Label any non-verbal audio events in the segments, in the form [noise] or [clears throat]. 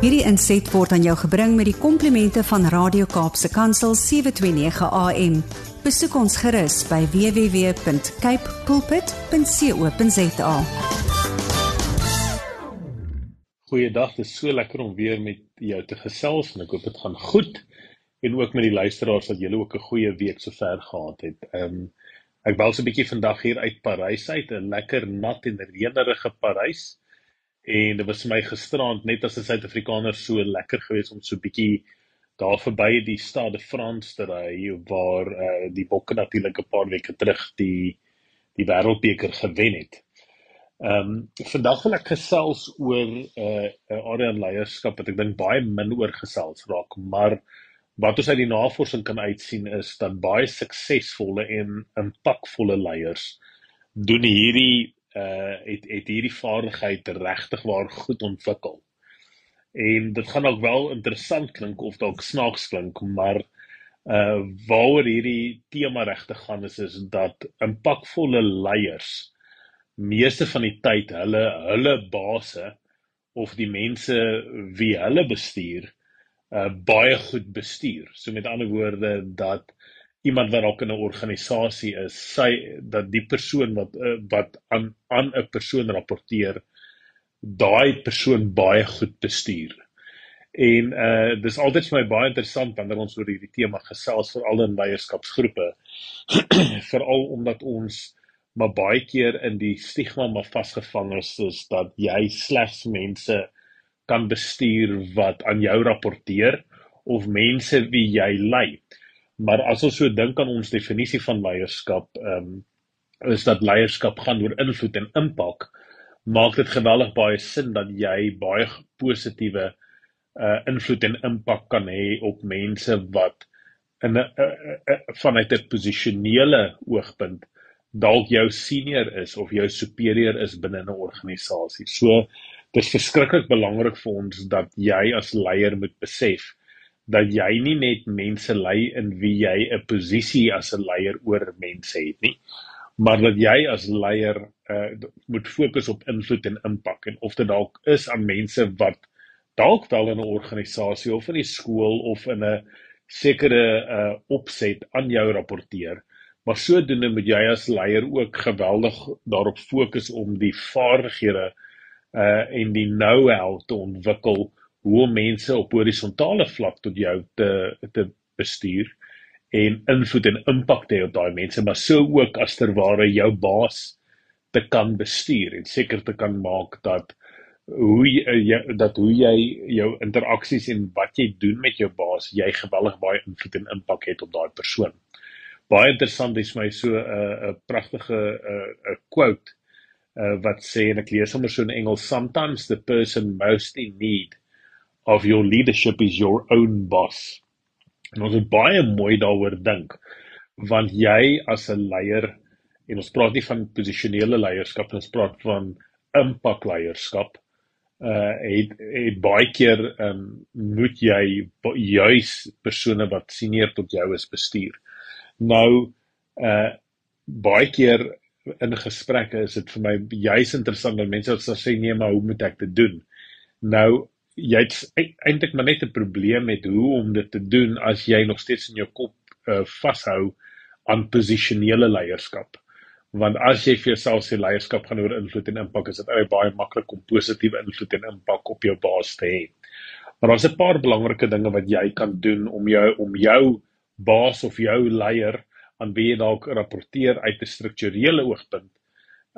Hierdie inset word aan jou gebring met die komplimente van Radio Kaapse Kansel 729 AM. Besoek ons gerus by www.cape pulpit.co.za. Goeiedag, dit is so lekker om weer met jou te gesels en ek hoop dit gaan goed en ook met die luisteraars dat julle ook 'n goeie week sover gehad het. Ehm um, ek wou so 'n bietjie vandag hier uit Parys uit, 'n lekker nat en reënerige Parys en dit was vir my gisterand net as 'n Suid-Afrikaner so lekker geweest om so bietjie daar verby die stad de France te ry waar uh, die Bokke natuurlik 'n paar weke terug die die wêreldbeker gewen het. Ehm um, vandag wil ek gesels oor 'n uh, uh, area leierskap wat ek dink baie min oor gesels raak, maar wat ons uit die navorsing kan uitsien is dat baie suksesvolle en impakvolle leiers doen hierdie uh het het hierdie vaardigheid regtig waar goed ontwikkel. En dit gaan ook wel interessant klink of dalk snaaks klink, maar uh waaroor hierdie tema regtig gaan is is dat impakvolle leiers meeste van die tyd hulle hulle base of die mense wie hulle bestuur uh baie goed bestuur. So met ander woorde dat iemand wat dalk in 'n organisasie is, sy dat die persoon wat uh, wat aan aan 'n persoon rapporteer, daai persoon baie goed bestuur. En uh dis altyd vir my baie interessant wanneer ons oor hierdie tema gesels veral in leierskapsgroepe. [clears throat] veral omdat ons maar baie keer in die stigma maar vasgevang is is dat jy slegs mense kan bestuur wat aan jou rapporteer of mense wie jy lei. Maar as ons so dink aan ons definisie van leierskap, ehm um, is dat leierskap gaan oor invloed en impak, maak dit geweldig baie sin dat jy baie positiewe uh invloed en impak kan hê op mense wat in 'n uh, uh, uh, vanuit 'n posisionele oogpunt dalk jou senior is of jou superieur is binne 'n organisasie. So dis verskriklik belangrik vir ons dat jy as leier moet besef dat jy nie net mense lei in wie jy 'n posisie as 'n leier oor mense het nie, maar dat jy as leier uh, moet fokus op invloed en impak en of dit dalk is aan mense wat dalk wel in 'n organisasie of in die skool of in 'n sekere uh, opset aan jou rapporteer. Maar sodoende moet jy as leier ook geweldig daarop fokus om die vaardighede uh en die know-how te ontwikkel hoe om mense op horisontale vlak tot jou te te bestuur en invloed en impak te hê op daai mense, maar so ook as ter ware jou baas te kan bestuur en seker te kan maak dat hoe jy dat hoe jy jou interaksies en wat jy doen met jou baas, jy geweldig baie invloed en impak het op daai persoon. Baie interessant is my so 'n uh, 'n pragtige 'n uh, 'n quote uh, wat sê en ek lees sommer so in Engels sometimes the person most in need of your leadership is your own boss. En ons moet baie mooi daaroor dink want jy as 'n leier en ons praat nie van posisionele leierskap ons praat van impak leierskap uh het, het baie keer um moet jy juis persone wat senior tot jou is bestuur. Nou uh baie keer in gesprekke is dit vir my juis interessant dat mense sê nee maar hoe moet ek dit doen? Nou jy het eintlik maar net 'n probleem met hoe om dit te doen as jy nog steeds in jou kop uh, vashou aan posisionele leierskap. Want as jy vir jouself sê leierskap gaan oor invloed en impak, is dit baie baie maklik om positiewe invloed en impak op jou baas te hê. Maar daar's 'n paar belangrike dinge wat jy kan doen om jou om jou baas of jou leier aan wie jy dalk rapporteer uit 'n strukturele oogpunt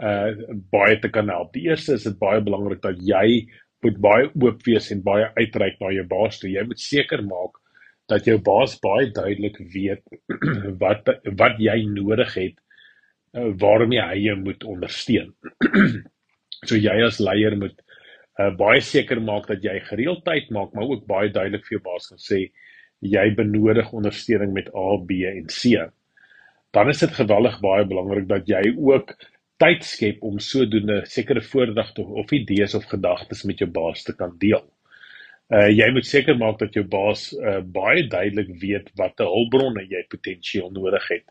uh baie te kan help. Die eerste is dit baie belangrik dat jy moet baie oop wees en baie uitreik na jou baas toe. Jy moet seker maak dat jou baas baie duidelik weet [clears throat] wat wat jy nodig het uh, waarmee hy jou moet ondersteun. [clears throat] so jy as leier moet uh, baie seker maak dat jy gereeld tyd maak, maar ook baie duidelik vir jou baas kan sê jy benodig ondersteuning met A, B en C. Dan is dit geweldig baie belangrik dat jy ook tyd skep om sodoende sekere voordigte of idees of gedagtes met jou baas te kan deel. Uh jy moet seker maak dat jou baas uh baie duidelik weet watter hulpbronne jy potensieel nodig het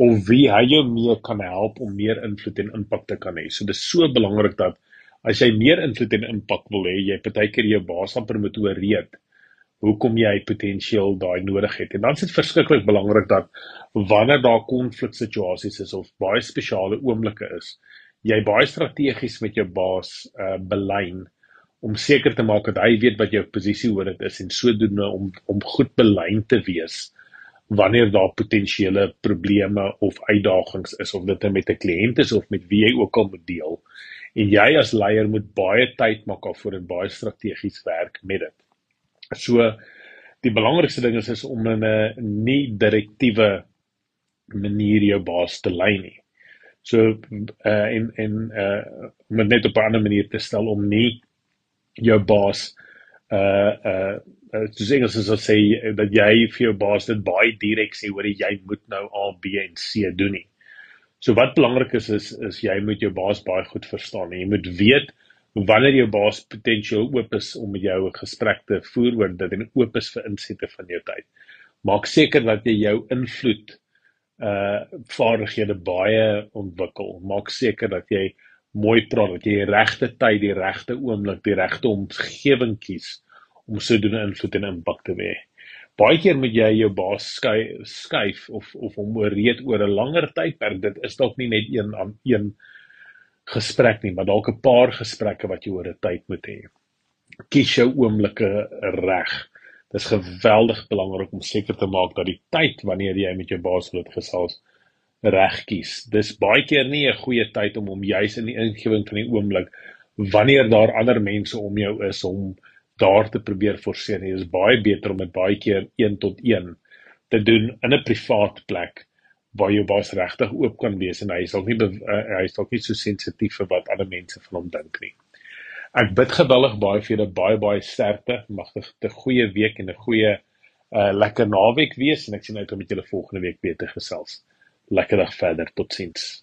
of wie hy jou mee kan help om meer invloed en impak te kan hê. So dis so belangrik dat As jy meer invloed en impak wil hê, jy partykeer jou baas amper moet ooreed hoekom jy potensieel daai nodig het. En dan is dit verskriklik belangrik dat wanneer daar konfliksituasies is of baie spesiale oomblikke is, jy baie strategies met jou baas uh belyn om seker te maak dat hy weet wat jou posisie oor dit is en sodoende om om goed belyn te wees wanneer daar potensiële probleme of uitdagings is of dit nou met 'n kliënt is of met wie jy ook al moet deel. En jy as leier moet baie tyd maak af voor en baie strategies werk met dit. So die belangrikste ding is is om in 'n nie direktiewe manier jou baas te lei nie. So uh en en uh om net op 'n ander manier te stel om nie jou baas uh uh sê as jy sê dat jy vir jou baas dit baie direk sê hoor jy moet nou A B en C doen nie. So wat belangrik is is is jy moet jou baas baie goed verstaan en jy moet weet wanneer jou baas potensieel oop is om met jou 'n gesprek te voer oor dit en oop is vir insette van jou tyd. Maak seker dat jy jou invloed uh vaardighede baie ontwikkel. Maak seker dat jy mooi praat, dat jy die regte tyd, die regte oomblik, die regte omgewing kies om sodoende invloed en impak te hê. Baie keer moet jy jou baas skuif of of hom ooreed oor 'n langer tydperk. Dit is dalk nie net een aan een gesprek nie, maar dalk 'n paar gesprekke wat jy oor 'n tyd moet hê. Kies jou oomblikke reg. Dit is geweldig belangrik om seker te maak dat die tyd wanneer jy met jou baas wil gesels reg kies. Dis baie keer nie 'n goeie tyd om om juis in die ingewing van die oomblik wanneer daar ander mense om jou is om daar te probeer forceer. Dit is baie beter om dit baie keer 1 tot 1 te doen in 'n privaat plek waar jou baas regtig oop kan wees en hy ook nie uh, hy ook nie so sensitief vir wat ander mense van hom dink nie. Ek bid gewillig baie vir julle baie baie sterkte, mag dit 'n goeie week en 'n goeie uh lekker naweek wees en ek sien uit om met julle volgende week weer te gesels. Lekker dag verder. Totsiens.